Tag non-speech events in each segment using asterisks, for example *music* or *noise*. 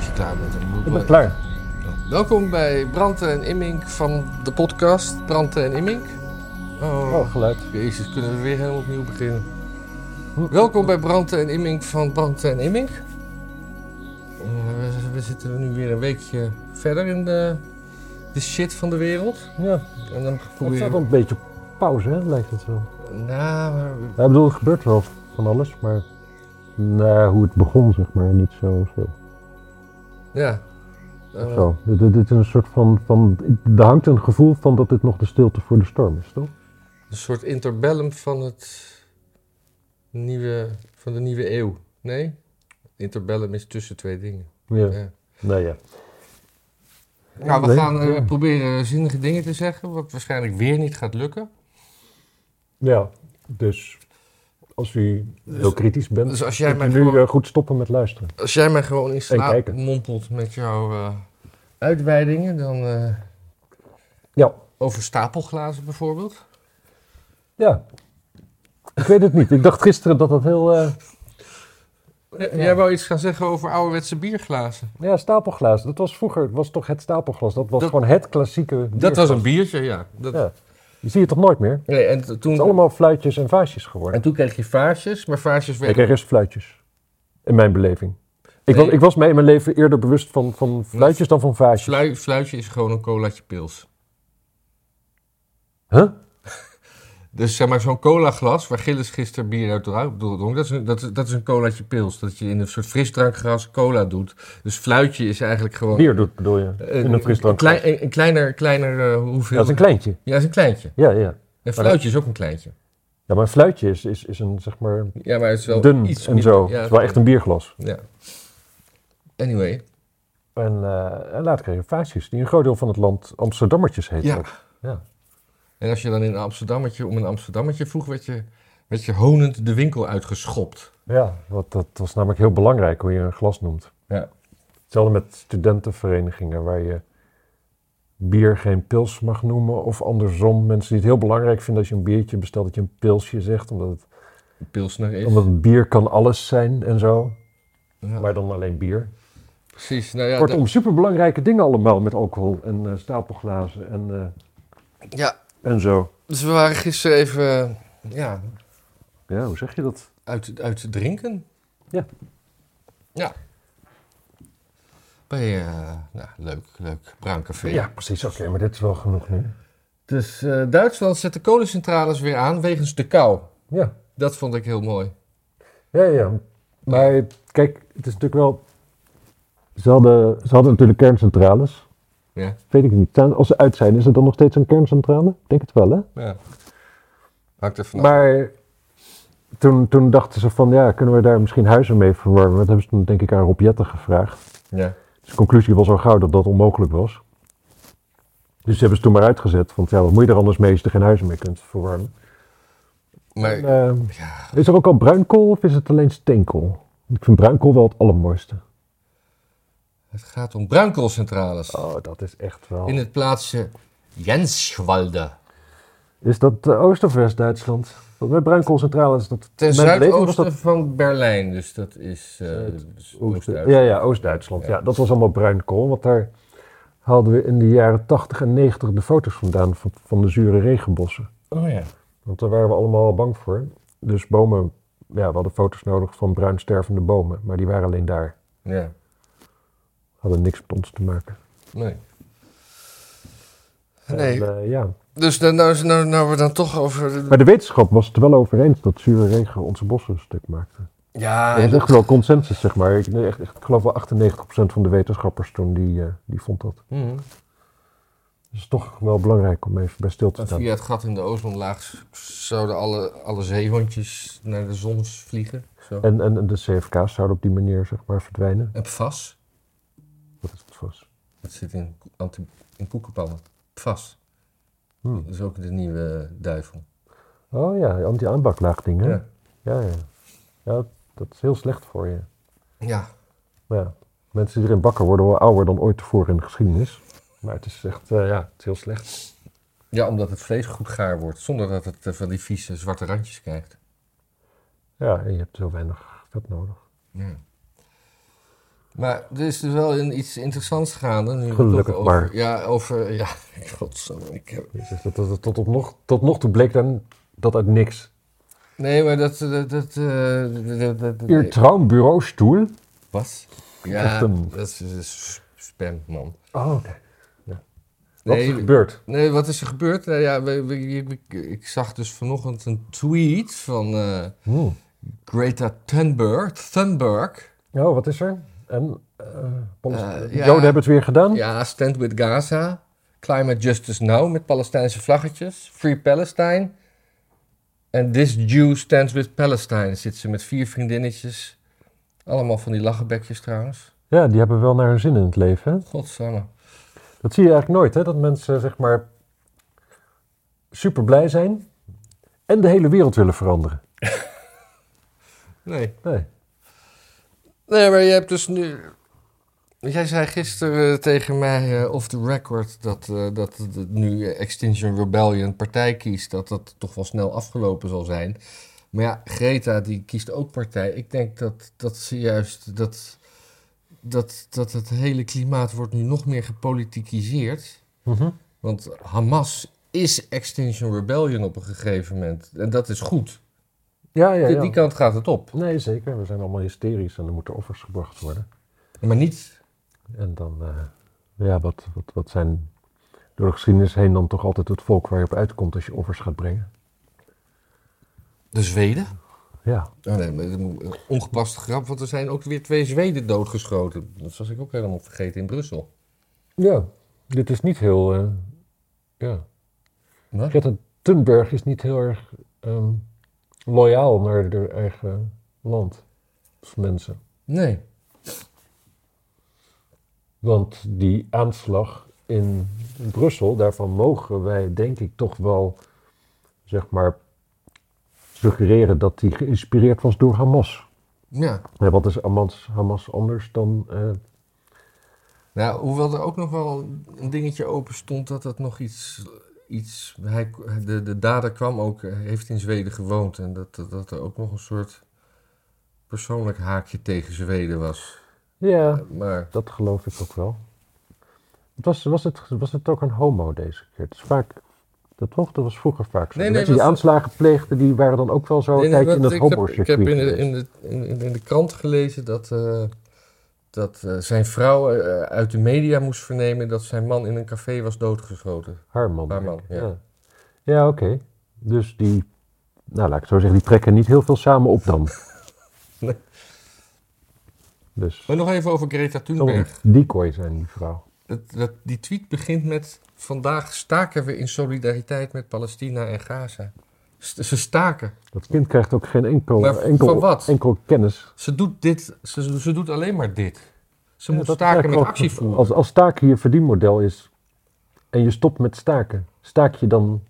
als je klaar bent. Dan moet Ik ben klaar. Welkom bij Branden en Immink van de podcast Branden en Immink. Oh, Oh, geluid. jezus, kunnen we weer helemaal opnieuw beginnen. Welkom bij Branden en Immink van Branden en Immink. Eh, we, we zitten nu weer een weekje verder in de, de shit van de wereld. Ja, En dan het staat proberen wel we... een beetje pauze, hè, lijkt het wel. Nou, maar Ja, ik bedoel, er gebeurt wel van alles, maar nou, hoe het begon, zeg maar, niet zo veel. Ja. Eh, zo. Dit, is een soort van, van, er hangt een gevoel van dat dit nog de stilte voor de storm is, toch? Een soort interbellum van het nieuwe, van de nieuwe eeuw. Nee? Interbellum is tussen twee dingen. Ja. Ja. Nee, ja. Nou, we Nee, gaan eh, ja. proberen zinnige dingen te zeggen, wat waarschijnlijk weer niet gaat lukken. Ja, dus als u heel kritisch bent, Dus als jij mij nu gewoon, eh, goed stoppen met luisteren. als jij mij gewoon in slaap mompelt met jouw eh, uitweidingen, dan eh, Ja. over stapelglazen bijvoorbeeld. Ja. Ik weet het niet. Ik dacht gisteren dat dat heel... Ja. Jij wou iets gaan zeggen over ouderwetse bierglazen. Ja, stapelglas. Dat was vroeger, was toch het stapelglas. Dat was Dat- gewoon het klassieke Dat bierglas. was een biertje, ja. Dat, Ja. Die zie je toch nooit meer? nee, en t- Het toen, is allemaal fluitjes en vaasjes geworden. en toen kreeg je vaasjes, maar vaasjes Ik werden... kreeg eerst fluitjes. In mijn beleving. Ik, Nee. was, ik was mij in mijn leven eerder bewust van, van fluitjes dan van vaasjes. Flui- fluitje is gewoon een colaatje pils. Huh? Dus zeg maar zo'n colaglas waar Gilles gisteren bier uit dronk, dat is, een, dat, is, dat is een colaatje pils. Dat je in een soort frisdrankglas cola doet. Dus fluitje is eigenlijk gewoon... Bier doet, bedoel je? In een een, een kleiner, kleiner eh, hoeveel... Dat is een kleintje. Ja, dat is een kleintje. Ja, ja. En fluitje is ook een kleintje. Ja, maar een fluitje is, is, is een, zeg maar, Ja, maar het is wel dun iets en zo. Ja, het is wel echt een bierglas. Ja. Anyway. En, eh, en later kreeg je vaasjes, die een groot deel van het land Amsterdammertjes heten. Ja. ook. ja. En als je dan in een Amsterdammetje om een Amsterdammetje vroeg, werd je, werd je honend de winkel uitgeschopt. Ja, wat, dat was namelijk heel belangrijk hoe je een glas noemt. Ja. Hetzelfde met studentenverenigingen waar je bier geen pils mag noemen. Of andersom, mensen die het heel belangrijk vinden als je een biertje bestelt dat je een pilsje zegt. Omdat het, Pilsner is. omdat bier kan alles zijn en zo. Ja, Maar dan alleen bier. precies. Nou ja, Kortom, superbelangrijke dingen allemaal met alcohol en eh, stapelglazen en, eh, ja, en zo. dus we waren gisteren even eh, ja, Ja, hoe zeg je dat? uit, uit drinken. Ja. Ja. Bij, eh nou, leuk, leuk, bruin café. Ja, precies. Oké, maar dit is wel genoeg nu. Dus eh, Duitsland zet de kolencentrales weer aan wegens de kou. Ja, Dat vond ik heel mooi. ja, ja. Maar kijk, het is natuurlijk wel... Ze hadden, ze hadden natuurlijk kerncentrales. Ja. Weet ik niet. Zijn- Als ze uit zijn, is het dan nog steeds een kerncentrale? Ik denk het wel, hè? ja. Hangt er vanaf. Maar toen, toen dachten ze van, ja, kunnen we daar misschien huizen mee verwarmen? Dat hebben ze toen denk ik aan Rob Jetten gevraagd. Ja. Dus de conclusie was al gauw dat dat onmogelijk was. Dus ze hebben ze toen maar uitgezet. Want ja, wat moet je er anders mee als je er geen huizen mee kunt verwarmen? Maar En, eh, ja, is er ook al bruinkool of is het alleen steenkool? Ik vind bruinkool wel het allermooiste. Het gaat om bruinkoolcentrales. Oh, dat is echt wel... In het plaatsje Jenswalde. Is dat Oost- of West-Duitsland? Want met bruinkoolcentrale is dat... Ten zuidoosten dat van Berlijn. Dus dat is eh, dus Oost-Duitsland. ja, ja, Oost-Duitsland. Ja. Ja. dat was allemaal bruinkool. Want daar haalden we in de jaren 80 en 90 de foto's vandaan van, van de zure regenbossen. Oh ja. Want daar waren we allemaal bang voor. Dus bomen, ja, we hadden foto's nodig van bruin stervende bomen. Maar die waren alleen daar. Ja. Hadden niks met ons te maken. Nee. En, Nee. eh, ja. Dus dan, nou, nou, nou we dan toch over... Maar de wetenschap was het er wel over eens dat zure regen onze bossen een stuk maakte. Ja, Er is echt wel consensus, zeg maar. Ik, echt, echt, ik geloof wel 98% van de wetenschappers toen, die, eh, die vond dat. Mhm. Dus het is toch wel belangrijk om even bij stil te staan. via het gat in de ozonlaag zouden alle, alle zeehondjes naar de zon vliegen. Zo. En, en, en de CFK's zouden op die manier, zeg maar, verdwijnen. En PFAS, Wat is het vast? dat zit in, anti, in koekenpannen. PFAS, Hmm. dat is ook de nieuwe duivel. Oh ja, anti-aanbaklaagdingen. Ja. Ja. ja, ja. dat is heel slecht voor je. Ja, Maar ja, mensen die erin bakken worden wel ouder dan ooit tevoren in de geschiedenis. Maar het is echt, eh, ja, het is heel slecht. Ja, omdat het vlees goed gaar wordt, zonder dat het eh, van die vieze zwarte randjes krijgt. Ja, en je hebt heel weinig vet nodig. Ja. Maar er is dus wel een, iets interessants gaande. Nu Gelukkig over, maar. Ja, over... Ja, *laughs* godsamme, ik heb... Jezus, dat, dat, dat- tot, op nog, tot nog toe bleek dan dat uit niks. Nee, maar dat... dat, dat, Traumbureaustoel? Wat? Echt Ja, een- dat is, spam, man. Oh, oké. Wat is er gebeurd? Nee, wat is er gebeurd? Nou ja, we, we- ik, ik zag dus vanochtend een tweet van eh, Hmm. Greta Thunberg. Thunberg. Oh, wat is er? En de ja. Joden hebben het weer gedaan? Ja, Stand with Gaza. Climate Justice Now met Palestijnse vlaggetjes. Free Palestine. En This Jew Stands with Palestine. Zit ze met vier vriendinnetjes. Allemaal van die lachenbekjes trouwens. Ja, die hebben wel naar hun zin in het leven. Hè? Godsamme. Dat zie je eigenlijk nooit, hè? Dat mensen zeg maar super blij zijn en de hele wereld willen veranderen. *laughs* Nee. Nee. Nee, maar je hebt dus nu. Jij zei gisteren eh, tegen mij eh, off the record dat, eh, dat nu Extinction Rebellion partij kiest, dat dat toch wel snel afgelopen zal zijn. Maar ja, Greta die kiest ook partij. Ik denk dat, dat ze juist dat, dat, dat het hele klimaat wordt nu nog meer gepolitikiseerd. Mhm. Want Hamas is Extinction Rebellion op een gegeven moment. En dat is goed. Ja, ja, Die, ja. die kant gaat het op. Nee, zeker. We zijn allemaal hysterisch en er moeten offers gebracht worden. Maar niet En dan, eh, ja, wat, wat, wat zijn door de geschiedenis heen dan toch altijd het volk waar je op uitkomt als je offers gaat brengen? de Zweden. Ja, nee, een ongepaste grap, want er zijn ook weer twee Zweden doodgeschoten. Dat was ik ook helemaal vergeten in Brussel. ja. dit is niet heel, eh, ja. Greta Thunberg is niet heel erg ehm, loyaal naar haar eigen land of mensen. Nee. Want die aanslag in Brussel, daarvan mogen wij denk ik toch wel, zeg maar, suggereren dat die geïnspireerd was door Hamas. Ja. Ja, wat is Hamas, Hamas anders dan... eh, Nou, hoewel er ook nog wel een dingetje open stond dat dat nog iets... iets hij, de, de dader kwam ook, eh, heeft in Zweden gewoond. En dat, dat, dat er ook nog een soort persoonlijk haakje tegen Zweden was. ja, Maar dat geloof ik ook wel. Het was, was, het, was het ook een homo deze keer? Het is vaak... Dat, toch? dat was vroeger vaak zo. Nee, die aanslagen pleegden, die waren dan ook wel zo Nee, in het ik heb, homo-circuit ik heb in de, in, de, in, in de krant gelezen dat, eh, dat eh, zijn vrouw eh, uit de media moest vernemen dat zijn man in een café was doodgeschoten. Haar man. Haar man, ja. Ja, ja oké. Dus die, nou laat ik zo zeggen, die trekken niet heel veel samen op dan. *laughs* Nee. Dus Maar nog even over Greta zal een Thunberg. decoy zijn, die vrouw. Dat, dat, die tweet begint met: Vandaag staken we in solidariteit met Palestina en Gaza. Ze staken. Dat kind krijgt ook geen enkel, Maar enkel, wat? enkel kennis. Ze doet dit, ze, ze doet alleen maar dit. Ze Ja, moet staken met actie voeren. Als, als staken je verdienmodel is en je stopt met staken, staak je dan...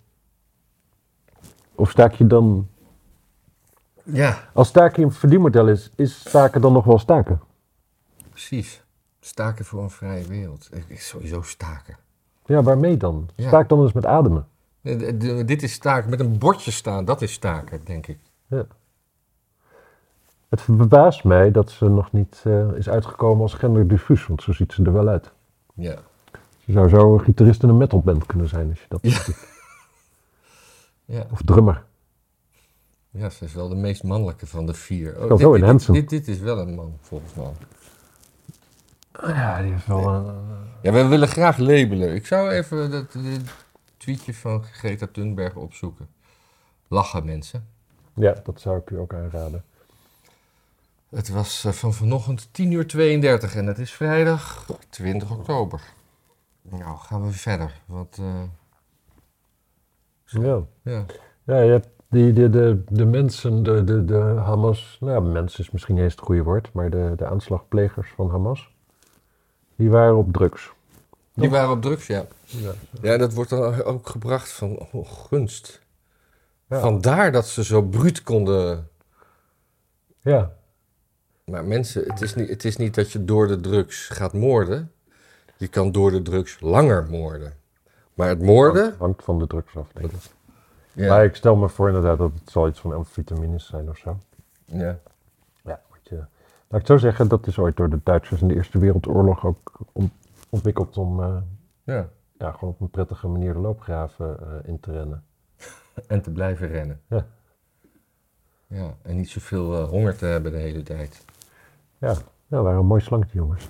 Of staak je dan... Ja, Als staken een verdienmodel is, is staken dan nog wel staken? precies. Staken voor een vrije wereld. Sowieso staken. Ja, waarmee dan? Staak dan eens met ademen. Eh, de- de- dit is staken. Met een bordje staan, dat is staken, denk ik. Het verbaast mij dat ze nog niet eh, is uitgekomen als genderdiffuus, want zo ziet ze er wel uit. Ja. Ze zou zo een gitarist in een metalband kunnen zijn als je dat Ja. ziet. *laughs* Ja. Of drummer. ja, ze is wel de meest mannelijke van de vier. Oh, Wel zo in dit, dit, dit is wel een man, volgens mij. Ja, die heeft wel een... Ja, we willen graag labelen. Ik zou even dat tweetje van Greta Thunberg opzoeken. Lachen mensen. Ja, dat zou ik u ook aanraden. Het was eh, van vanochtend 10 uur 32 en het is vrijdag 20 oktober. Nou, gaan we verder. Want, eh, Ja. ja. Ja, je hebt die, de, de, de mensen, de, de, de Hamas, nou mensen is misschien niet eens het goede woord, maar de, de aanslagplegers van Hamas, die waren op drugs. Die waren op drugs, ja. Ja. Ja, dat wordt dan ook gebracht van oh, gunst. Ja. Vandaar dat ze zo bruut konden. ja, Maar mensen, het is, niet, het is niet dat je door de drugs gaat moorden. Je kan door de drugs langer moorden. Maar het moorden. hangt, hangt van de drugs af, denk ik. Ja. Maar ik stel me voor inderdaad dat het zal iets van amfetamines zijn of zo. ja. Ja, wat je Laat ik het zo zeggen, dat is ooit door de Duitsers in de Eerste Wereldoorlog ook ont- ontwikkeld om eh, Ja. ja, gewoon op een prettige manier de loopgraven eh, in te rennen. *laughs* En te blijven rennen. Ja. Ja, en niet zoveel eh, honger te hebben de hele tijd. Ja, ja waren een mooi slangetje jongens.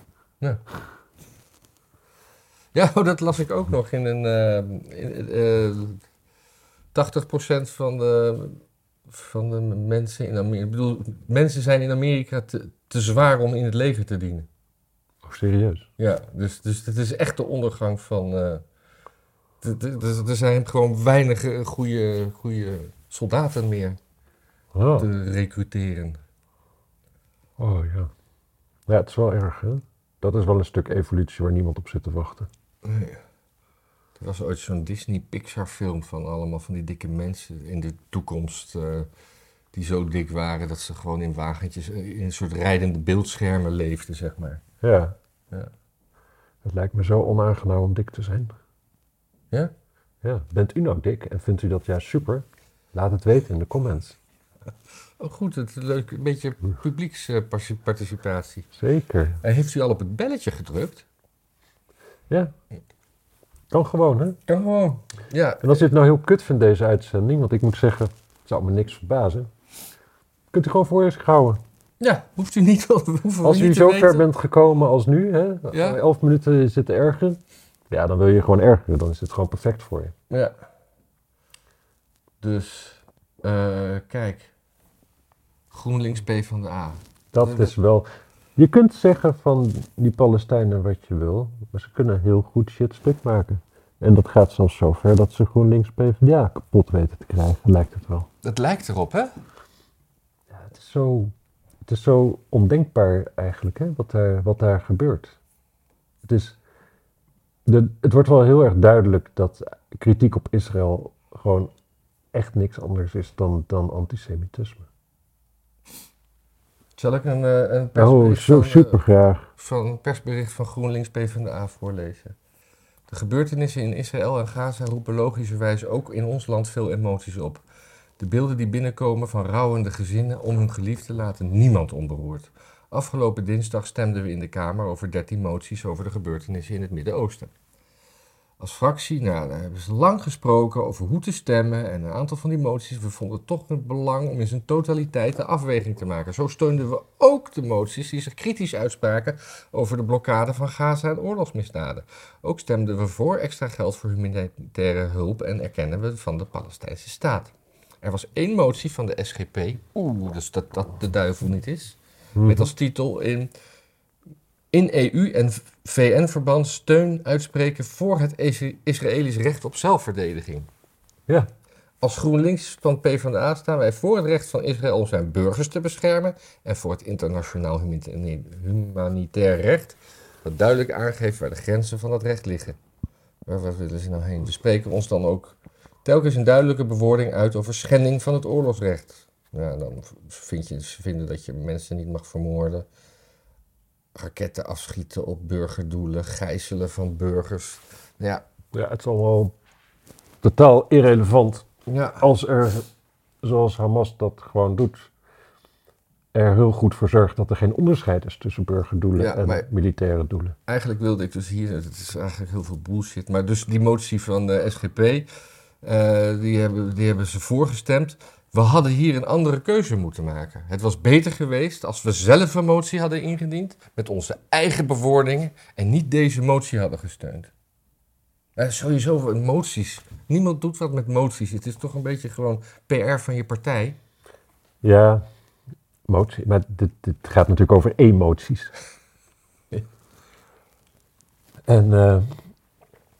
Ja, oh, dat las ik ook nog in een. in, eh, 80% van de, van de mensen in Amerika. Ik bedoel, mensen zijn in Amerika te, te zwaar om in het leger te dienen. Oh, serieus? Ja, dus, dus het is echt de ondergang van. eh, er zijn gewoon weinig eh, goede, goede soldaten meer Oh, te recruteren. oh ja. Ja, het is wel erg hè. Dat is wel een stuk evolutie waar niemand op zit te wachten. Nee. Er was ooit zo'n Disney-Pixar-film van allemaal van die dikke mensen in de toekomst. eh, die zo dik waren dat ze gewoon in wagentjes, in een soort rijdende beeldschermen leefden, zeg maar. Ja. Ja. Het lijkt me zo onaangenaam om dik te zijn. Ja? Ja. Bent u nou dik en vindt u dat juist super? Laat het weten in de comments. *laughs* Oh, goed, het is leuk. Een beetje publieksparticipatie. Zeker. En heeft u al op het belletje gedrukt? Ja. Kan gewoon, hè? Kan gewoon. Ja, En als je het nou heel kut vindt, deze uitzending, want ik moet zeggen, het zou me niks verbazen. Kunt u gewoon voor zich houden. Ja hoeft u niet, *laughs* Als u niet te zo ver bent gekomen als nu, hè, Ja. elf minuten zitten ergeren, ja, dan wil je gewoon ergeren. Dan is het gewoon perfect voor je. Ja. Dus, eh, kijk. GroenLinks P van de A. Dat Ja, is wel... Je kunt zeggen van die Palestijnen wat je wil, maar ze kunnen heel goed shit stuk maken. En dat gaat zelfs zo ver dat ze GroenLinks PvdA kapot weten te krijgen, lijkt het wel. Het lijkt erop, hè? Ja, het is zo, het is zo ondenkbaar eigenlijk, hè, wat, daar, wat daar gebeurt. Het, is, de, het wordt wel heel erg duidelijk dat kritiek op Israël gewoon echt niks anders is dan, dan antisemitisme. Zal ik een, eh, een Oh, persbericht, van, eh, super graag. van een persbericht van GroenLinks PvdA voorlezen? De gebeurtenissen in Israël en Gaza roepen logischerwijs ook in ons land veel emoties op. De beelden die binnenkomen van rouwende gezinnen om hun geliefde laten niemand onberoerd. Afgelopen dinsdag stemden we in de Kamer over 13 moties over de gebeurtenissen in het Midden-Oosten. Als fractie, nou, daar hebben ze lang gesproken over hoe te stemmen en een aantal van die moties, we vonden toch het belang om in zijn totaliteit de afweging te maken. Zo steunden we ook de moties die zich kritisch uitspraken over de blokkade van Gaza en oorlogsmisdaden. Ook stemden we voor extra geld voor humanitaire hulp en erkennen we van de Palestijnse staat. Er was één motie van de SGP, oeh, dus dat dat de duivel niet is, met als titel in, in EU en VN-verband steun uitspreken voor het Is- Israëlisch recht op zelfverdediging. Ja, Als GroenLinks van PvdA staan wij voor het recht van Israël om zijn burgers te beschermen en voor het internationaal humanita- humanitair recht dat duidelijk aangeeft waar de grenzen van dat recht liggen. Waar, waar willen ze nou heen? We spreken ons dan ook telkens een duidelijke bewoording uit over schending van het oorlogsrecht. Ja, dan vind je, ze vinden dat je mensen niet mag vermoorden, raketten afschieten op burgerdoelen, gijzelen van burgers. Ja, ja, het is allemaal totaal irrelevant ja. als er, zoals Hamas dat gewoon doet, er heel goed voor zorgt dat er geen onderscheid is tussen burgerdoelen Ja, en militaire doelen. Eigenlijk wilde ik dus hier, het is eigenlijk heel veel bullshit, maar dus die motie van de SGP, eh, die, hebben, die hebben ze voorgestemd. We hadden hier een andere keuze moeten maken. Het was beter geweest als we zelf een motie hadden ingediend met onze eigen bewoordingen en niet deze motie hadden gesteund. Eh, sowieso moties. Niemand doet wat met moties. Het is toch een beetje gewoon PR van je partij. Ja, motie, maar dit, dit gaat natuurlijk over emoties. *laughs* En eh,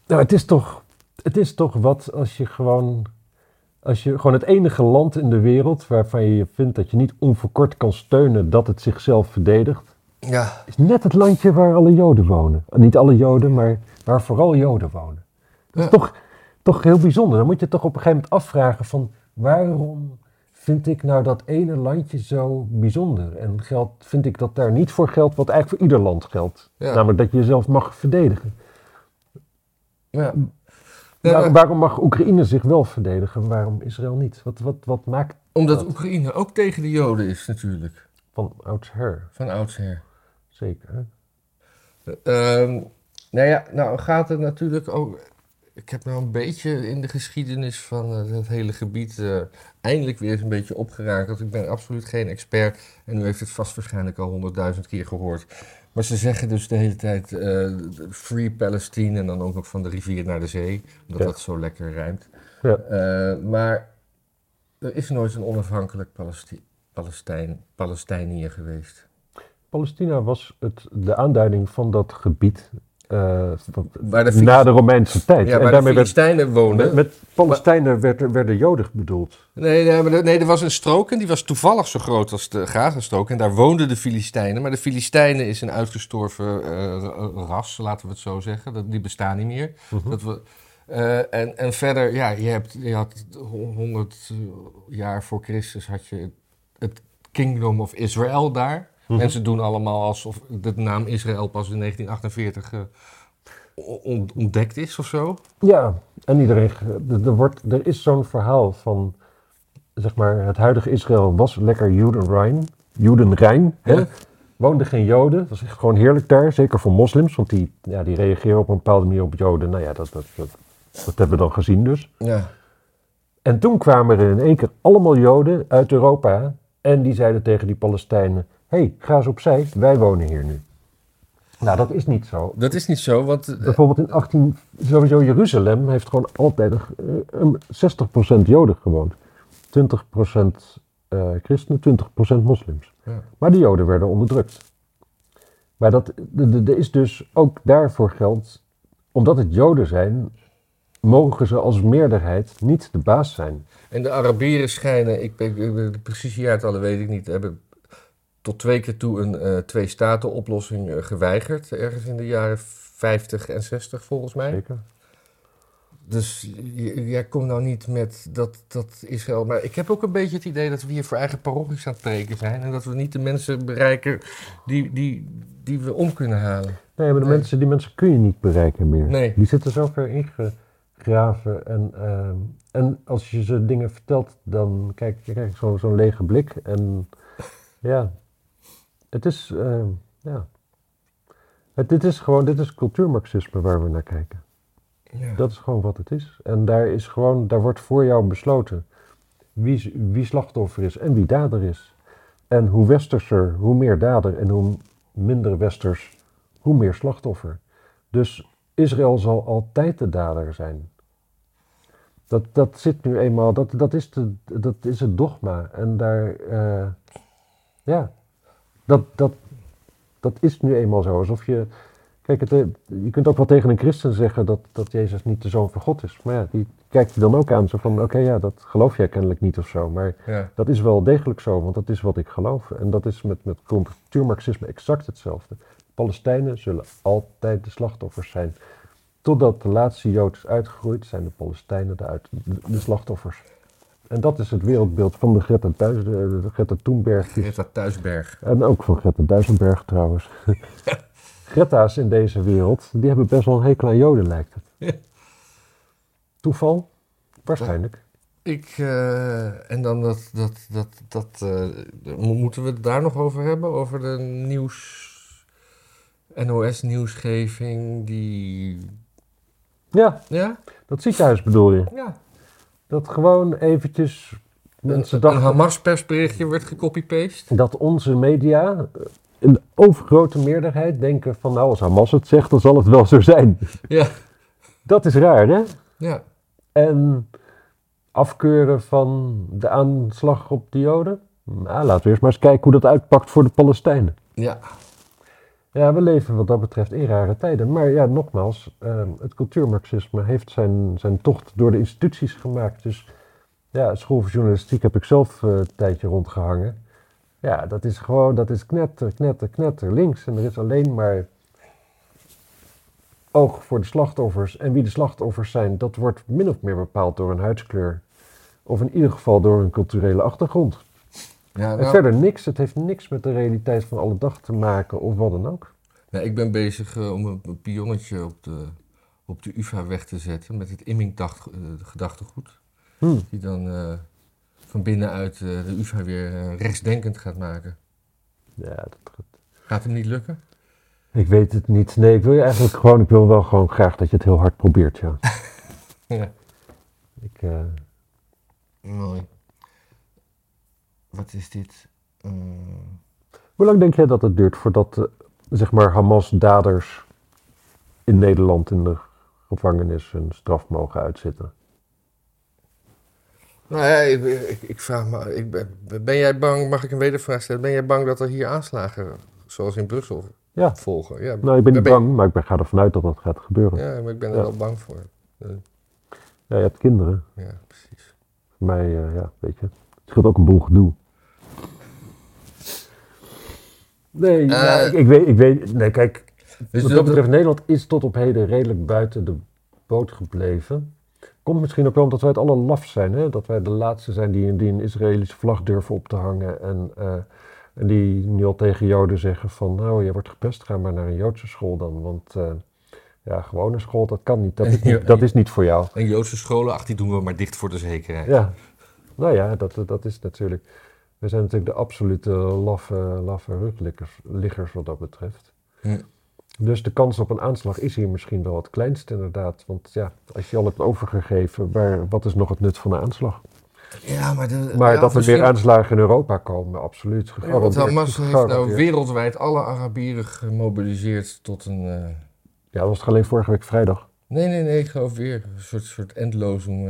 nou, het, is toch, het is toch wat als je gewoon, als je gewoon het enige land in de wereld waarvan je vindt dat je niet onverkort kan steunen dat het zichzelf verdedigt, Ja. is net het landje waar alle Joden wonen. Niet alle Joden, maar waar vooral Joden wonen. Dat is Ja. toch, toch heel bijzonder. Dan moet je toch op een gegeven moment afvragen van waarom vind ik nou dat ene landje zo bijzonder? En geld, vind ik dat daar niet voor geldt wat eigenlijk voor ieder land geldt. Ja. Namelijk dat je jezelf mag verdedigen. ja. Waar- waarom mag Oekraïne zich wel verdedigen, waarom Israël niet? Wat, wat, wat maakt Omdat dat? Oekraïne ook tegen de Joden is natuurlijk. Van oudsher, van oudsher. zeker. Ehm nou ja, nou gaat het natuurlijk ook. Ik heb nou een beetje in de geschiedenis van eh, het hele gebied eh, eindelijk weer eens een beetje opgerakeld. Ik ben absoluut geen expert en u heeft het vast waarschijnlijk al honderdduizend keer gehoord. Maar ze zeggen dus de hele tijd eh, Free Palestine en dan ook nog van de rivier naar de zee, omdat Ja. dat zo lekker rijmt. Ja. Eh, maar er is nooit een onafhankelijk Palesti Palestijn, Palestinië geweest. Palestina was het, de aanduiding van dat gebied de, na de Romeinse tijd. ja, en waar de daarmee Filistijnen woonden. met, met Palestijnen werd, er- werden Joden bedoeld. Nee, nee, maar er- nee, er was een strook en die was toevallig zo groot als de Gazastrook. En daar woonden de Filistijnen. Maar de Filistijnen is een uitgestorven eh, ras, laten we het zo zeggen. Dat, die bestaan niet meer. Mhm. Dat we, eh, en, en verder, ja, je, hebt, je had 100 jaar voor Christus had je het Kingdom of Israël daar. Mhm. Mensen doen allemaal alsof de naam Israël pas in 1948 eh, on- ontdekt is of zo. Ja, en iedereen. Er, wordt, er is zo'n verhaal van. Zeg maar, het huidige Israël was lekker Judenrein. Judenrein. Hè? Ja. Woonden geen Joden. Was echt gewoon heerlijk daar. Zeker voor moslims. Want die, ja, die reageren op een bepaalde manier op Joden. Nou ja, dat, dat, dat, dat hebben we dan gezien dus. Ja. En toen kwamen er in één keer allemaal Joden uit Europa. En die zeiden tegen die Palestijnen: hey, ga eens opzij. Wij wonen hier nu. Nou, dat is niet zo. Dat is niet zo, want eh, Bijvoorbeeld in 18, sowieso Jeruzalem heeft gewoon altijd een, een 60% Joden gewoond. 20% eh christenen, 20% moslims. Ja. Maar de Joden werden onderdrukt. Maar dat, de- de- er is dus ook daarvoor geld, omdat het Joden zijn, mogen ze als meerderheid niet de baas zijn. En de Arabieren schijnen, ik, ik, ik- de precieze jaartallen weet ik niet, hebben tot twee keer toe een eh twee-staten-oplossing eh, geweigerd. Ergens in de jaren 50 en 60 volgens mij. Zeker. Dus jij komt nou niet met dat, dat Israël. Maar ik heb ook een beetje het idee dat we hier voor eigen parochies aan het preken zijn. En dat we niet de mensen bereiken die, die, die we om kunnen halen. Nee, maar de Nee. mensen, die mensen kun je niet bereiken meer. Nee. Die zitten zo ver ingegraven. En, ehm, en als je ze dingen vertelt, dan kijk je zo'n zo'n lege blik. En ja, het is, ehm, ja. Het, dit is gewoon, dit is cultuurmarxisme waar we naar kijken. Ja. Dat is gewoon wat het is. En daar is gewoon, daar wordt voor jou besloten wie, wie slachtoffer is en wie dader is. En hoe westerser, hoe meer dader en hoe minder westers, hoe meer slachtoffer. Dus Israël zal altijd de dader zijn. Dat, dat zit nu eenmaal, dat, dat, is de, dat is het dogma. En daar, eh, ja, dat, dat, dat is nu eenmaal zo. Alsof je, kijk, het, eh, je kunt ook wel tegen een christen zeggen dat, dat Jezus niet de zoon van God is. Maar ja, die kijkt je dan ook aan, zo van, oké, ja, dat geloof jij kennelijk niet of zo. Maar Ja. dat is wel degelijk zo, want dat is wat ik geloof. En dat is met, met cultuurmarxisme exact hetzelfde. Palestijnen zullen altijd de slachtoffers zijn. Totdat de laatste Jood is uitgegroeid, zijn de Palestijnen de, uit, de slachtoffers. En dat is het wereldbeeld van de Greta, Thuis, de, de Greta Thunberg. Greta Thuisberg. En ook van Greta Duisenberg trouwens. Greta's in deze wereld, die hebben best wel een hekel aan Joden, lijkt het. Ja. Toeval? Waarschijnlijk. Ik, eh, en dan dat, dat, dat, dat eh, mo- moeten we het daar nog over hebben? Over de nieuws, NOS-nieuwsgeving, die, Ja, ja, dat ziekenhuis bedoel je. ja. Dat gewoon eventjes mensen een, een dachten Hamas-persberichtje werd gecopy-paste. dat onze media eh, de overgrote meerderheid denken van nou als Hamas het zegt dan zal het wel zo zijn. *laughs* Ja, Dat is raar hè? ja, En afkeuren van de aanslag op de Joden? Nou, laten we eerst maar eens kijken hoe dat uitpakt voor de Palestijnen. ja. Ja, we leven wat dat betreft in rare tijden. Maar ja, nogmaals, eh, het cultuurmarxisme heeft zijn, zijn tocht door de instituties gemaakt. Dus ja, school journalistiek heb ik zelf eh, een tijdje rondgehangen. Ja, dat is gewoon, dat is knetter, knetter, knetter links. En er is alleen maar oog voor de slachtoffers. En wie de slachtoffers zijn, dat wordt min of meer bepaald door een huidskleur. Of in ieder geval door een culturele achtergrond. Ja En nou, verder niks. Het heeft niks met de realiteit van alle dag te maken of wat dan ook. nou, ik ben bezig eh, om een, pionnetje op de, op de UvA weg te zetten met het Imming-gedachtegoed. Hmm. Die dan eh, van binnenuit eh, de UvA weer eh, rechtsdenkend gaat maken. Ja, dat, Gaat hem niet lukken? ik weet het niet. Nee, ik wil je eigenlijk gewoon, ik wil wel gewoon graag dat je het heel hard probeert, ja. *laughs* Ja. Ik, eh, Mooi. Wat is dit? Eh, hoe lang denk jij dat het duurt voordat, eh, zeg maar, Hamas-daders in Nederland in de gevangenis hun straf mogen uitzitten? Nou ja, ik, ik, ik vraag me, ik ben, ben jij bang, mag ik een wedervraag stellen? Ben jij bang dat er hier aanslagen, zoals in Brussel, Ja. volgen? Ja, Nou, ik ben niet bang, maar ik ben, ga ervan uit dat dat gaat gebeuren. Ja, Ja, maar ik ben er Ja. wel bang voor. Eh, je hebt kinderen. Ja, precies. Voor mij, eh, ja, weet je. Het scheelt ook een boel gedoe. Nee, ja, Eh. ik, ik weet, ik weet, nee, kijk, Dus Wat dat betreft, Nederland is tot op heden redelijk buiten de boot gebleven. Komt misschien ook wel omdat wij het alle laf zijn. Hè? Dat wij de laatste zijn die, die een Israëlische vlag durven op te hangen. En, eh, en die nu al tegen Joden zeggen van... nou, je wordt gepest, ga maar naar een Joodse school dan. Want eh, ja, gewone school, dat kan niet. Dat is Ja, *laughs* niet, dat ja. is niet voor jou. En Joodse scholen, ach, die doen we maar dicht voor de zekerheid. Ja, nou ja, dat, dat is natuurlijk... We zijn natuurlijk de absolute laffe, laffe rugliggers liggers wat dat betreft. Hm. Dus de kans op een aanslag is hier misschien wel het kleinst inderdaad. Want ja, als je al hebt overgegeven, waar, wat is nog het nut van een aanslag? Ja, maar, de, Maar ja, dat er weer aanslagen in Europa komen, absoluut. Ja, want Gegarandeerd. Hamas heeft nou wereldwijd alle Arabieren gemobiliseerd tot een... eh, Ja, dat was alleen vorige week vrijdag. Nee, nee, nee, ik geloof weer een soort, soort endlozing.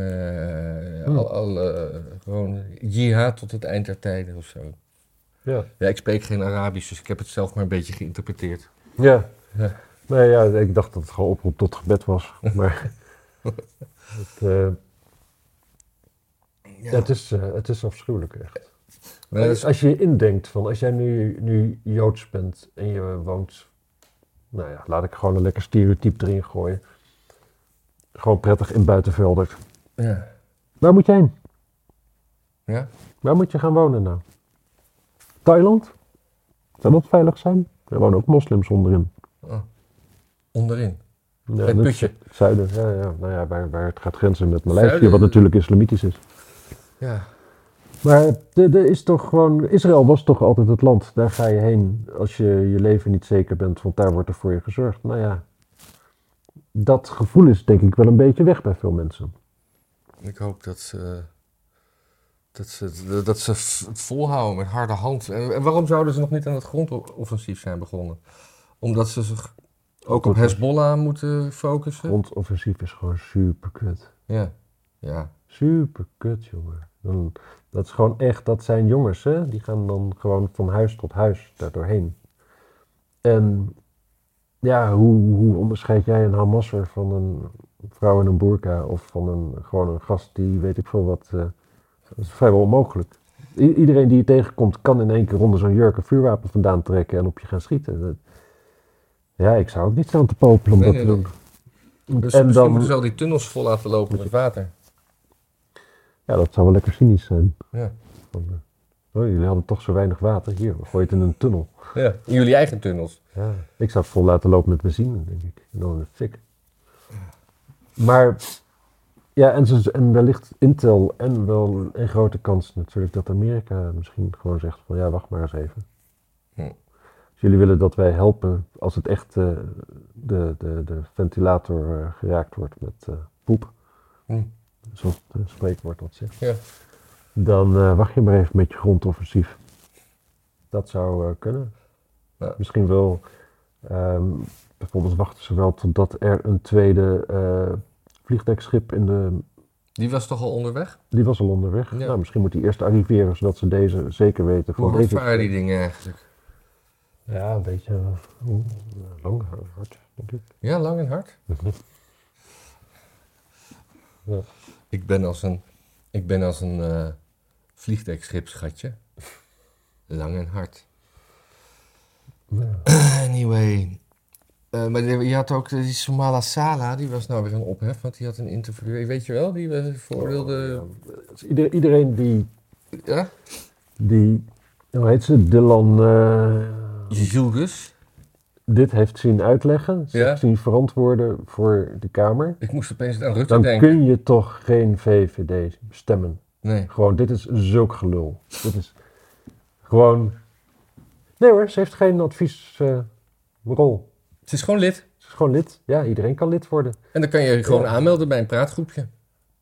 Hmm. al, al, eh, gewoon jihad tot het eind der tijden of zo. Ja. Ja, ik spreek geen Arabisch, dus ik heb het zelf maar een beetje geïnterpreteerd. Ja. Ja. Nee, ja, ik dacht dat het gewoon oproep tot gebed was. *laughs* Maar het, eh, ja. het, is, het is afschuwelijk echt. Maar dat is- Als je je indenkt van, als jij nu, nu Joods bent en je woont, nou ja, laat ik gewoon een lekker stereotype erin gooien. Gewoon prettig in Buitenvelder. ja. Waar moet je heen? ja? Waar moet je gaan wonen nou? Thailand? Zou dat veilig zijn? Er wonen ook moslims onderin. Oh. Onderin. Ja, het. Zuiden, ja, ja. Nou ja, waar, waar het gaat grenzen met Maleisië, wat natuurlijk islamitisch is. Ja. Maar er is toch gewoon, Israël was toch altijd het land. Daar ga je heen als je je leven niet zeker bent, want daar wordt er voor je gezorgd. Nou ja, dat gevoel is denk ik wel een beetje weg bij veel mensen. Ik hoop dat ze, dat ze, dat ze het volhouden met harde hand. En, en waarom zouden ze nog niet aan het grondoffensief zijn begonnen? Omdat ze zich ook op Hezbollah moeten focussen? Grondoffensief is gewoon super kut. Ja. Ja. Super kut, jongen. Dan, dat is gewoon echt, dat zijn jongens, hè? Die gaan dan gewoon van huis tot huis daar doorheen. En ja, hoe, hoe onderscheid jij een Hamasser van een vrouw in een burka of van een, gewoon een gast die weet ik veel wat. eh, dat is vrijwel onmogelijk. I- iedereen die je tegenkomt kan in één keer onder zo'n jurk een vuurwapen vandaan trekken en op je gaan schieten. Dat- ja, ik zou ook niet staan te popelen om Nee, dat nee, te doen. Dus en misschien dan, moeten ze al die tunnels vol laten lopen met water. ja, dat zou wel lekker cynisch zijn. Ja. Van, eh, oh, jullie hadden toch zo weinig water. Hier, we gooien het in een tunnel. ja. In jullie eigen tunnels. Ja, ik zou het vol laten lopen met benzine, denk ik. En dan fik. Maar, ja, en, ze, en wellicht Intel en wel een grote kans natuurlijk dat Amerika misschien gewoon zegt van ja, wacht maar eens even. Hm. Als jullie willen dat wij helpen als het echt eh, de, de, de ventilator eh, geraakt wordt met eh, poep, Hm. zoals het spreekwoord dat zegt. Ja. Dan wacht je maar even met je grondoffensief. Dat zou kunnen. Ja. Misschien wel, ehm, bijvoorbeeld wachten ze wel totdat er een tweede eh, vliegdekschip in de... Die was toch al onderweg? Die was al onderweg. Ja. Nou, misschien moet die eerst arriveren, zodat ze deze zeker weten. Hoe hard deze- varen die dingen eigenlijk? Ja, een beetje eh, lang, hard, denk ik. Ja, lang en hard. Ja. Ik ben als een, ik ben als een eh vliegdekschipsgatje. Lang en hard. *clears throat* Anyway. Eh, maar je had ook die Somala Sala, die was nou weer een ophef, want die had een interview. Weet je wel, die we veroordeelde. Dus ieder- iedereen die, Ja? die, hoe heet ze, Dylan, eh, Julgus. dit heeft zien uitleggen, Ja. zien verantwoorden voor de Kamer. Ik moest opeens aan Rutte Dan denken. kun je toch geen VVD stemmen. Nee. Gewoon, dit is zulk gelul. Dit is gewoon... Nee hoor, ze heeft geen adviesrol. Ze is gewoon lid. ze is gewoon lid. Ja, iedereen kan lid worden. En dan kan je je gewoon Ja. aanmelden bij een praatgroepje.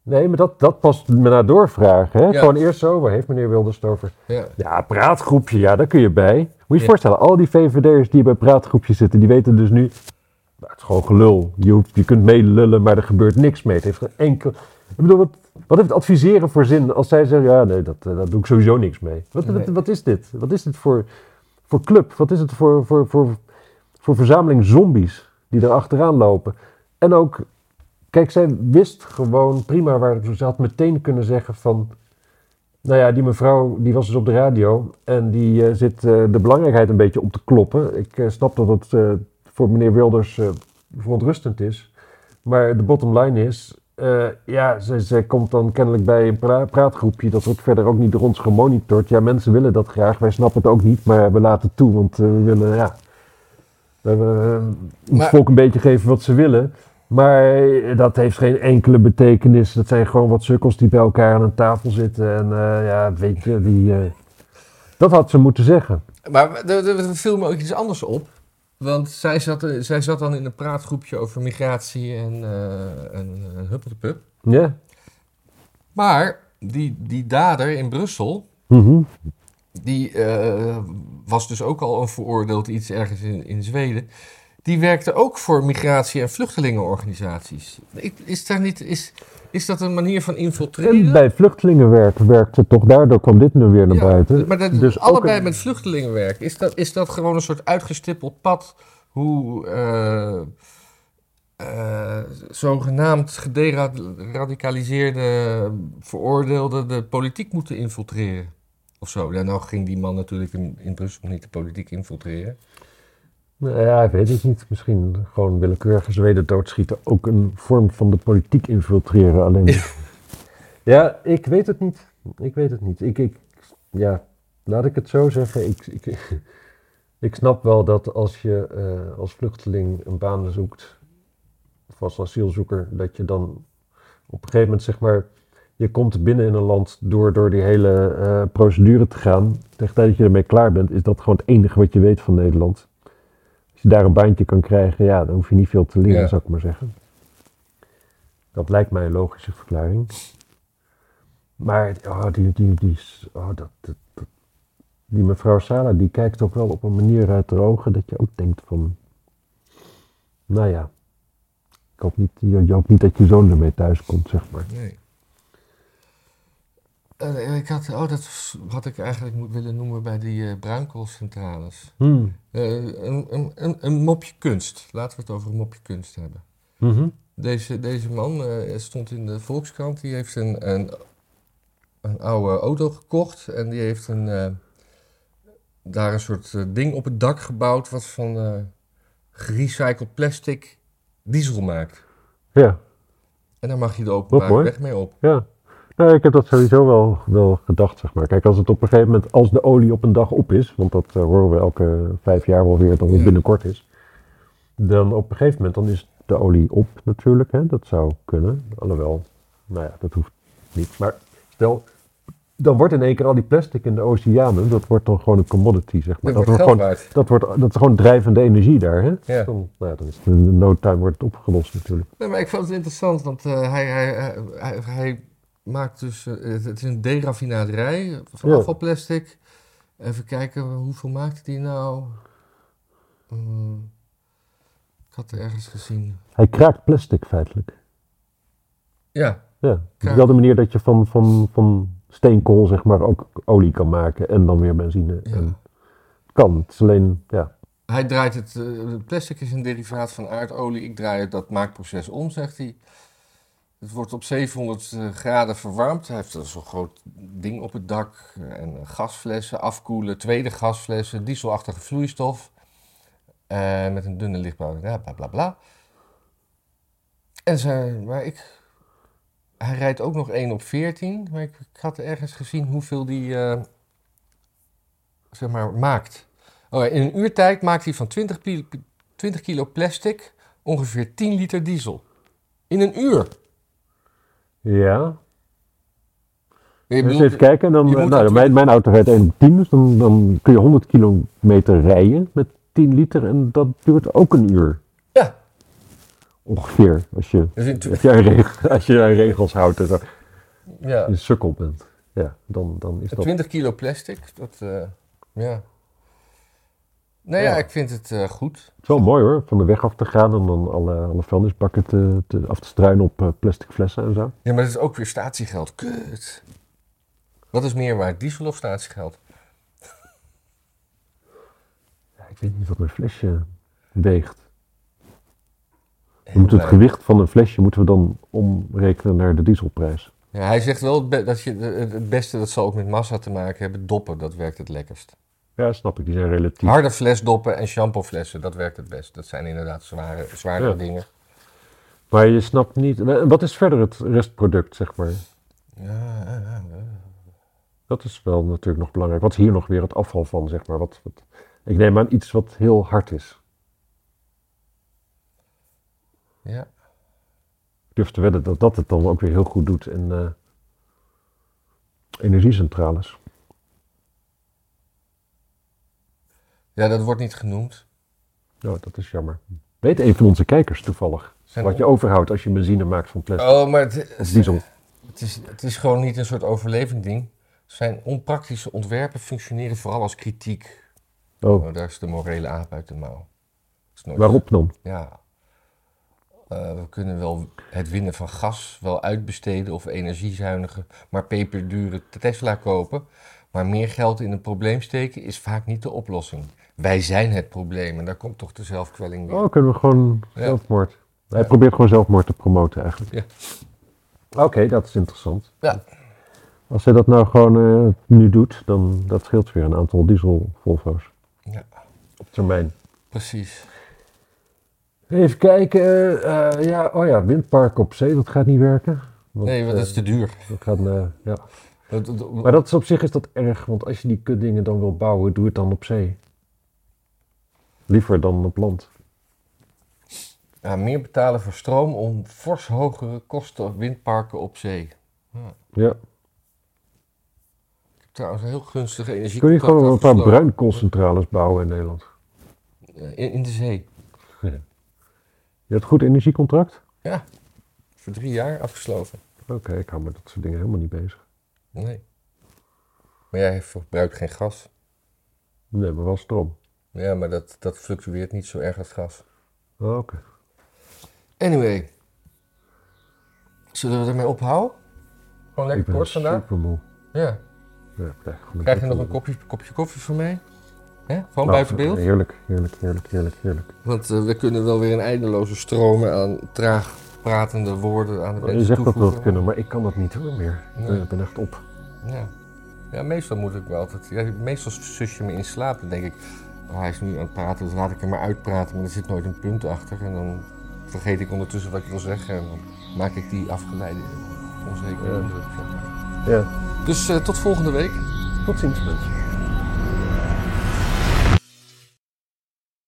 Nee, maar dat, dat past me naar doorvragen. Hè? Ja. Gewoon eerst zo, waar heeft meneer Wilders het over? Ja. Ja, praatgroepje, ja, daar kun je bij. Moet je je Ja. voorstellen, al die VVD'ers die bij praatgroepjes zitten, die weten dus nu... Nou, het is gewoon gelul. Je, hoeft, je kunt meelullen, maar er gebeurt niks mee. Het heeft geen enkel... Ik bedoel, wat, wat heeft adviseren voor zin als zij zeggen... Ja, nee, dat, eh, daar doe ik sowieso niks mee. Wat, wat is dit? Wat is dit voor, voor club? Wat is het voor, voor, voor, voor verzameling zombies die er achteraan lopen? En ook, kijk, zij wist gewoon prima waar ze had meteen kunnen zeggen van... Nou ja, die mevrouw die was dus op de radio en die eh, zit eh, de belangrijkheid een beetje op te kloppen. Ik eh, snap dat het voor meneer Wilders verontrustend is. Maar de bottom line is, eh, ja, ze, ze komt dan kennelijk bij een pra- praatgroepje. Dat wordt verder ook niet door ons gemonitord. Ja, mensen willen dat graag. Wij snappen het ook niet, maar we laten het toe. Want eh, we willen, ja, we, we, volk een beetje geven wat ze willen. Maar dat heeft geen enkele betekenis. Dat zijn gewoon wat sukkels die bij elkaar aan een tafel zitten. En eh, ja, weet je, die, dat had ze moeten zeggen. Maar er viel me ook iets anders op. Want zij zat, zij zat dan in een praatgroepje over migratie en, eh en uh, huppeldepup. Ja. Maar die, die dader in Brussel, Mhm. die eh, was dus ook al een veroordeeld iets ergens in, in Zweden. Die werkte ook voor migratie- en vluchtelingenorganisaties. Ik- Is, daar niet, is, is dat een manier van En infiltreren? bij vluchtelingenwerk werkt ze toch. Daardoor kwam dit nu weer naar Ja, buiten. Maar dat, Dus allebei een- met vluchtelingenwerk. Is dat, is dat gewoon een soort uitgestippeld pad hoe eh, eh, zogenaamd gederadicaliseerde veroordeelden de politiek moeten infiltreren? Of zo. Ja, nou ging die man natuurlijk in, in Brussel niet de politiek infiltreren. Nou Ja, ik weet het niet. Misschien gewoon willekeurige Zweden doodschieten. Ook een vorm van de politiek infiltreren. Alleen. *laughs* ja, ik weet het niet. Ik weet het niet. Ik, ik, ja, laat ik het zo zeggen. Ik, ik, *laughs* ik snap wel dat als je eh, als vluchteling een baan zoekt, of als asielzoeker, dat je dan op een gegeven moment zeg maar. Je komt binnen in een land door, door die hele eh, procedure te gaan. Tegen tijd dat je ermee klaar bent, is dat gewoon het enige wat je weet van Nederland. Als je daar een baantje kan krijgen, ja, dan hoef je niet veel te leren, Ja. zou ik maar zeggen. Dat lijkt mij een logische verklaring. Maar oh, die, die, die, oh, dat, dat, dat- die mevrouw Sala, die kijkt ook wel op een manier uit haar ogen dat je ook denkt van... Nou ja, ik hoop niet, je, je hoopt niet dat je zoon ermee thuis komt, zeg maar. Nee. Eh, ik had, oh, dat had ik eigenlijk moet willen noemen bij die eh bruinkoolcentrales. Hmm. Eh, een, een, een, een mopje kunst. Laten we het over een mopje kunst hebben. Mhm. Deze, deze man stond in de Volkskrant. Die heeft een, een, een oude auto gekocht. En die heeft een, daar een soort ding op het dak gebouwd. Wat van gerecycled plastic diesel maakt. Ja, En daar mag je de openbare weg mee op. ja. Nou, ik heb dat sowieso wel, wel gedacht, zeg maar. Kijk, als het op een gegeven moment, als de olie op een dag op is, want dat eh, horen we elke vijf jaar wel weer dat het Ja. binnenkort is, dan op een gegeven moment dan is de olie op natuurlijk, hè. dat zou kunnen. Alhoewel, nou ja, dat hoeft niet. Maar stel, dan wordt in één keer al die plastic in de oceanen, dat wordt dan gewoon een commodity, zeg maar. Dat Dat, wordt gewoon, waard. dat, wordt, dat is gewoon drijvende energie daar, hè. Ja. Dan, nou ja, dan is het in no time wordt het opgelost natuurlijk. Nee, maar ik vond het interessant, want eh, hij, hij, hij, hij, hij maakt dus... eh, het het is een derafinaderij van Ja. afvalplastic. Even kijken, hoeveel maakte die nou? Hmm, ik had er ergens gezien. Hij kraakt plastic feitelijk. Ja, Ja, het is Kraakt. wel de manier dat je van, van, van steenkool zeg maar ook olie kan maken en dan weer benzine. Ja. En kan, het is alleen, ja. hij draait het... eh, plastic is een derivaat van aardolie. Ik draai het- dat maakproces om, zegt hij. Het wordt op 700 eh, graden verwarmd. Hij heeft zo'n groot ding op het dak. En eh, gasflessen, afkoelen, tweede gasflessen, dieselachtige vloeistof. eh, met een dunne lichtbouw. Bla bla bla. En ze, maar ik, hij rijdt ook nog 1 op 14. Maar ik, had ergens gezien hoeveel die zeg maar, maakt. Oh, in een uurtijd maakt hij van 20, pi- 20 kilo plastic ongeveer 10 liter diesel. In een uur. Ja. Je Dus bedoelt- even kijken. En dan, eh, nou, natuurlijk- mijn, mijn auto rijdt 1 op 10, dus dan, dan kun je 100 kilometer rijden met 10 liter. En dat duurt ook een uur. Ja. Ongeveer. Als je, Dus als je, aan, reg- *laughs* als je aan regels houdt en zo. ja. je sukkel bent. Ja, dan, dan is dat... 20 kilo plastic, dat, eh, ja. Nou ja, Ja. ik vind het eh, goed. Het is wel mooi hoor, van de weg af te gaan en dan alle, alle vuilnisbakken te, te, af te struinen op eh, plastic flessen en zo. Ja, maar het is ook weer statiegeld. Kut. Wat is meer waard, diesel of statiegeld? Ja, ik weet niet wat mijn flesje weegt. We moeten het gewicht van een flesje moeten we dan omrekenen naar de dieselprijs. Ja, hij zegt wel dat je het het beste, dat zal ook met massa te maken hebben, doppen, dat werkt het lekkerst. Ja, snap ik, die zijn relatief. Harde flesdoppen en shampooflessen, dat werkt het best. Dat zijn inderdaad zware, zwaardere Ja. dingen. Maar je snapt niet, wat is verder het restproduct, zeg maar? Ja, ja, ja. Dat is wel natuurlijk nog belangrijk. Wat is hier nog weer het afval van, zeg maar? Wat, wat, ik neem aan iets wat heel hard is. ja. Ik durf te wedden dat dat het dan ook weer heel goed doet in eh, energiecentrales. Ja, dat wordt niet genoemd. Nou, dat is jammer. Weet een van onze kijkers toevallig Zijn wat je overhoudt als je benzine maakt van plastic Oh, maar het, diesel? Het is, het is gewoon niet een soort overlevend ding. Zijn onpraktische ontwerpen functioneren vooral als kritiek. Oh, Oh, daar is de morele aap uit de mouw. Is nooit- waarop dan? Ja. Eh, we kunnen wel het winnen van gas wel uitbesteden of energiezuinigen, maar peperdure Tesla kopen. Maar meer geld in een probleem steken is vaak niet de oplossing. Wij zijn het probleem en daar komt toch de zelfkwelling weer. Oh, kunnen we gewoon Ja. zelfmoord. Hij Ja. probeert gewoon zelfmoord te promoten eigenlijk. Ja. Oké, dat is interessant. Ja. Als hij dat nou gewoon eh, nu doet, dan dat scheelt weer een aantal diesel Volvo's Ja, op termijn. precies. Even kijken. eh, eh, ja, oh ja, windpark op zee, dat gaat niet werken. Want, Nee, want dat is eh, te duur. dat gaat, eh, ja. Maar dat is op zich is dat erg, want als je die kutdingen dan wil bouwen, doe het dan op zee. Liever dan op land. ja, meer betalen voor stroom om fors hogere kosten windparken op zee. Ja. Trouwens, een heel gunstige energie. Kun je gewoon een paar bruinkoolcentrales bouwen in Nederland? In, in de zee. Je hebt goed energiecontract? Ja, voor drie jaar afgesloten. Oké, ik hou met dat soort dingen helemaal niet bezig. Nee. Maar jij verbruikt geen gas. Nee, maar wel stroom. Ja, maar dat, dat fluctueert niet zo erg als gas. Oh, Oké. Anyway. Zullen we ermee ophouden? Gewoon lekker kort vandaag? super moe. Ja. Ja, krijg je nog een kopje, kopje koffie van mij? Nou, buiten beeld? Heerlijk, heerlijk, heerlijk, heerlijk, heerlijk. Want eh, we kunnen wel weer een eindeloze stromen aan traag pratende woorden aan de Je mensen zegt dat we dat kunnen, maar ik kan dat niet hoor meer. Nee. Ik ben echt op. Ja. ja, meestal moet ik wel altijd. Ja, meestal zus je me in slaap. Dan denk ik, hij is nu aan het praten, dus laat ik hem maar uitpraten. Maar er zit nooit een punt achter. En dan vergeet ik ondertussen wat ik wil zeggen. En dan maak ik die afgeleide onzekere Ja. Ja. Dus eh, tot volgende week. Tot ziens mensen.